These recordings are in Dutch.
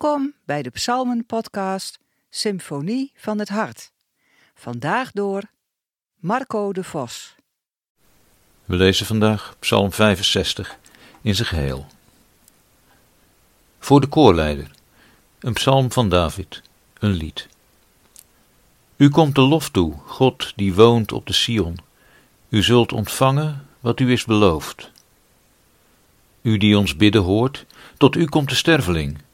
Welkom bij de Psalmen-podcast Symfonie van het Hart. Vandaag door Marco de Vos. We lezen vandaag Psalm 65 in zijn geheel. Voor de koorleider, een psalm van David, een lied. U komt de lof toe, God die woont op de Sion. U zult ontvangen wat u is beloofd. U die ons bidden hoort, tot u komt de sterveling.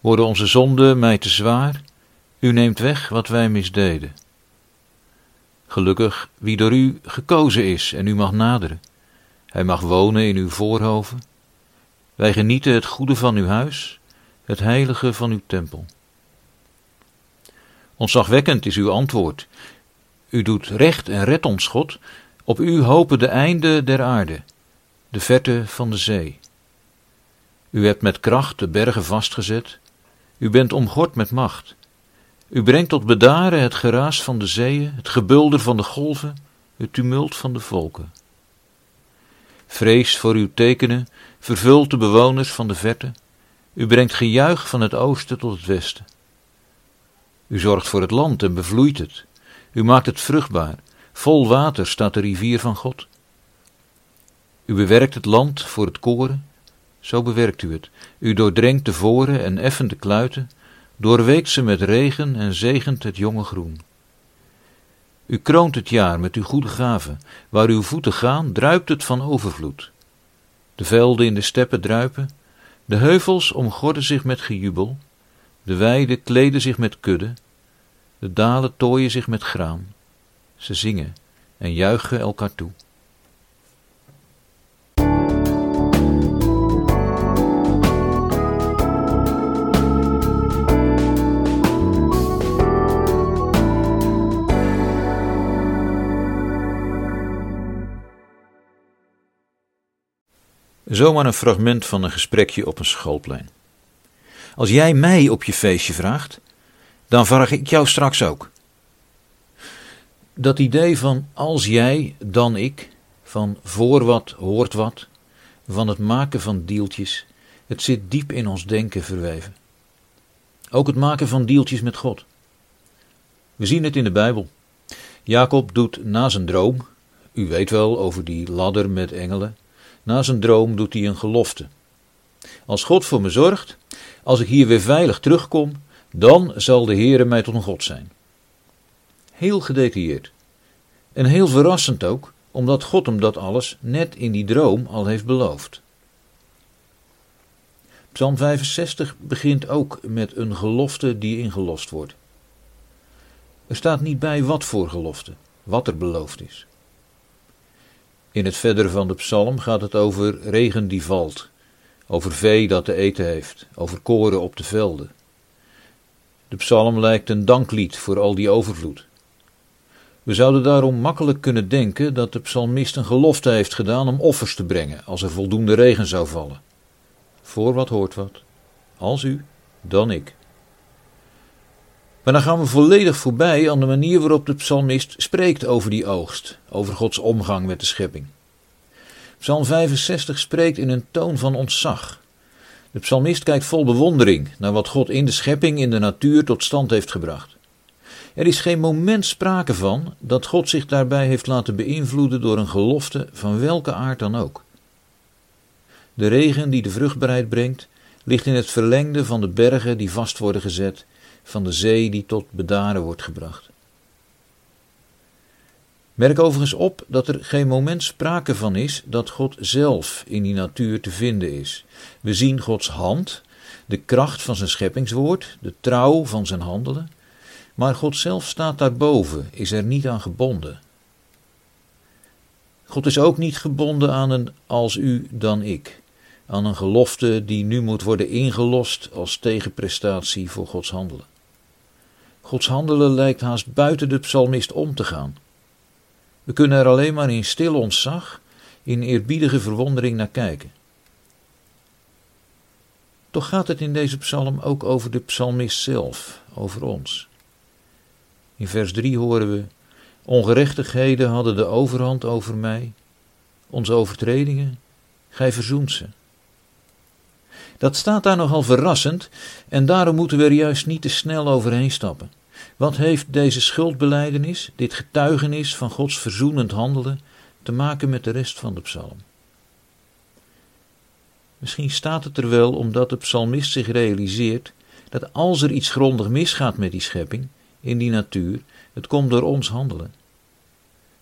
Worden onze zonden mij te zwaar? U neemt weg wat wij misdeden. Gelukkig wie door u gekozen is en u mag naderen. Hij mag wonen in uw voorhoven. Wij genieten het goede van uw huis, het heilige van uw tempel. Ontzagwekkend is uw antwoord. U doet recht en redt ons, God. Op u hopen de einden der aarde, de verte van de zee. U hebt met kracht de bergen vastgezet. U bent omgord met macht. U brengt tot bedaren het geraas van de zeeën, het gebulder van de golven, het tumult van de volken. Vrees voor uw tekenen vervult de bewoners van de verte. U brengt gejuich van het oosten tot het westen. U zorgt voor het land en bevloeit het. U maakt het vruchtbaar. Vol water staat de rivier van God. U bewerkt het land voor het koren. Zo bewerkt u het. U doordrenkt de voren en effent de kluiten. Doorweekt ze met regen en zegent het jonge groen. U kroont het jaar met uw goede gaven. Waar uw voeten gaan, druipt het van overvloed. De velden in de steppen druipen. De heuvels omgorden zich met gejubel. De weiden kleden zich met kudde. De dalen tooien zich met graan. Ze zingen en juichen elkaar toe. Zomaar een fragment van een gesprekje op een schoolplein. Als jij mij op je feestje vraagt, dan vraag ik jou straks ook. Dat idee van als jij, dan ik, van voor wat hoort wat, van het maken van deeltjes, het zit diep in ons denken verweven. Ook het maken van deeltjes met God. We zien het in de Bijbel. Jacob doet na zijn droom, u weet wel over die ladder met engelen, na zijn droom doet hij een gelofte. Als God voor me zorgt, als ik hier weer veilig terugkom, dan zal de Heere mij tot een God zijn. Heel gedetailleerd. En heel verrassend ook, omdat God hem dat alles net in die droom al heeft beloofd. Psalm 65 begint ook met een gelofte die ingelost wordt. Er staat niet bij wat voor gelofte, wat er beloofd is. In het verdere van de psalm gaat het over regen die valt, over vee dat te eten heeft, over koren op de velden. De psalm lijkt een danklied voor al die overvloed. We zouden daarom makkelijk kunnen denken dat de psalmist een gelofte heeft gedaan om offers te brengen als er voldoende regen zou vallen. Voor wat hoort wat. Als u, dan ik. Maar dan gaan we volledig voorbij aan de manier waarop de psalmist spreekt over die oogst, over Gods omgang met de schepping. Psalm 65 spreekt in een toon van ontzag. De psalmist kijkt vol bewondering naar wat God in de schepping, in de natuur tot stand heeft gebracht. Er is geen moment sprake van dat God zich daarbij heeft laten beïnvloeden door een gelofte van welke aard dan ook. De regen die de vruchtbaarheid brengt, ligt in het verlengde van de bergen die vast worden gezet, van de zee die tot bedaren wordt gebracht. Merk overigens op dat er geen moment sprake van is dat God zelf in die natuur te vinden is. We zien Gods hand, de kracht van zijn scheppingswoord, de trouw van zijn handelen, maar God zelf staat daarboven, is er niet aan gebonden. God is ook niet gebonden aan een als u dan ik, aan een gelofte die nu moet worden ingelost als tegenprestatie voor Gods handelen. Gods handelen lijkt haast buiten de psalmist om te gaan. We kunnen er alleen maar in stil ontzag, in eerbiedige verwondering naar kijken. Toch gaat het in deze psalm ook over de psalmist zelf, over ons. In vers 3 horen we: Ongerechtigheden hadden de overhand over mij, onze overtredingen, gij verzoent ze. Dat staat daar nogal verrassend en daarom moeten we er juist niet te snel overheen stappen. Wat heeft deze schuldbeleidenis, dit getuigenis van Gods verzoenend handelen, te maken met de rest van de psalm? Misschien staat het er wel omdat de psalmist zich realiseert dat als er iets grondig misgaat met die schepping, in die natuur, het komt door ons handelen.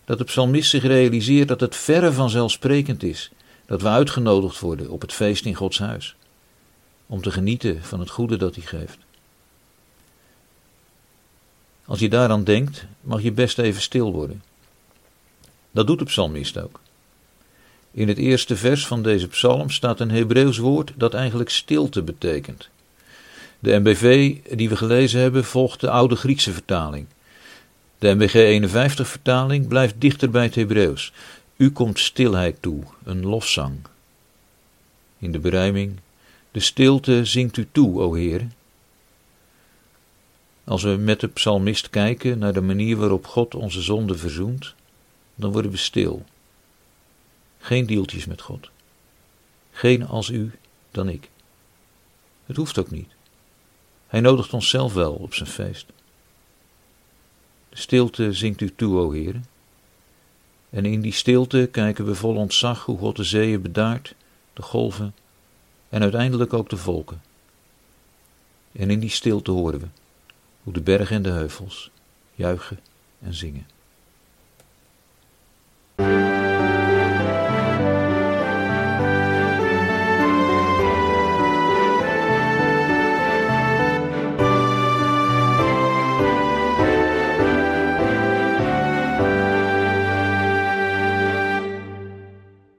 Dat de psalmist zich realiseert dat het verre vanzelfsprekend is dat we uitgenodigd worden op het feest in Gods huis, om te genieten van het goede dat hij geeft. Als je daaraan denkt, mag je best even stil worden. Dat doet de psalmist ook. In het eerste vers van deze psalm staat een Hebreeuws woord dat eigenlijk stilte betekent. De MBV die we gelezen hebben volgt de oude Griekse vertaling. De MBG 51 vertaling blijft dichter bij het Hebreeuws. U komt stilheid toe, een lofzang. In de berijming, de stilte zingt u toe, o Heer. Als we met de psalmist kijken naar de manier waarop God onze zonde verzoent, dan worden we stil. Geen deeltjes met God. Geen als u, dan ik. Het hoeft ook niet. Hij nodigt ons zelf wel op zijn feest. De stilte zingt u toe, o Heer. En in die stilte kijken we vol ontzag hoe God de zeeën bedaart, de golven en uiteindelijk ook de volken. En in die stilte horen we hoe de bergen en de heuvels juichen en zingen.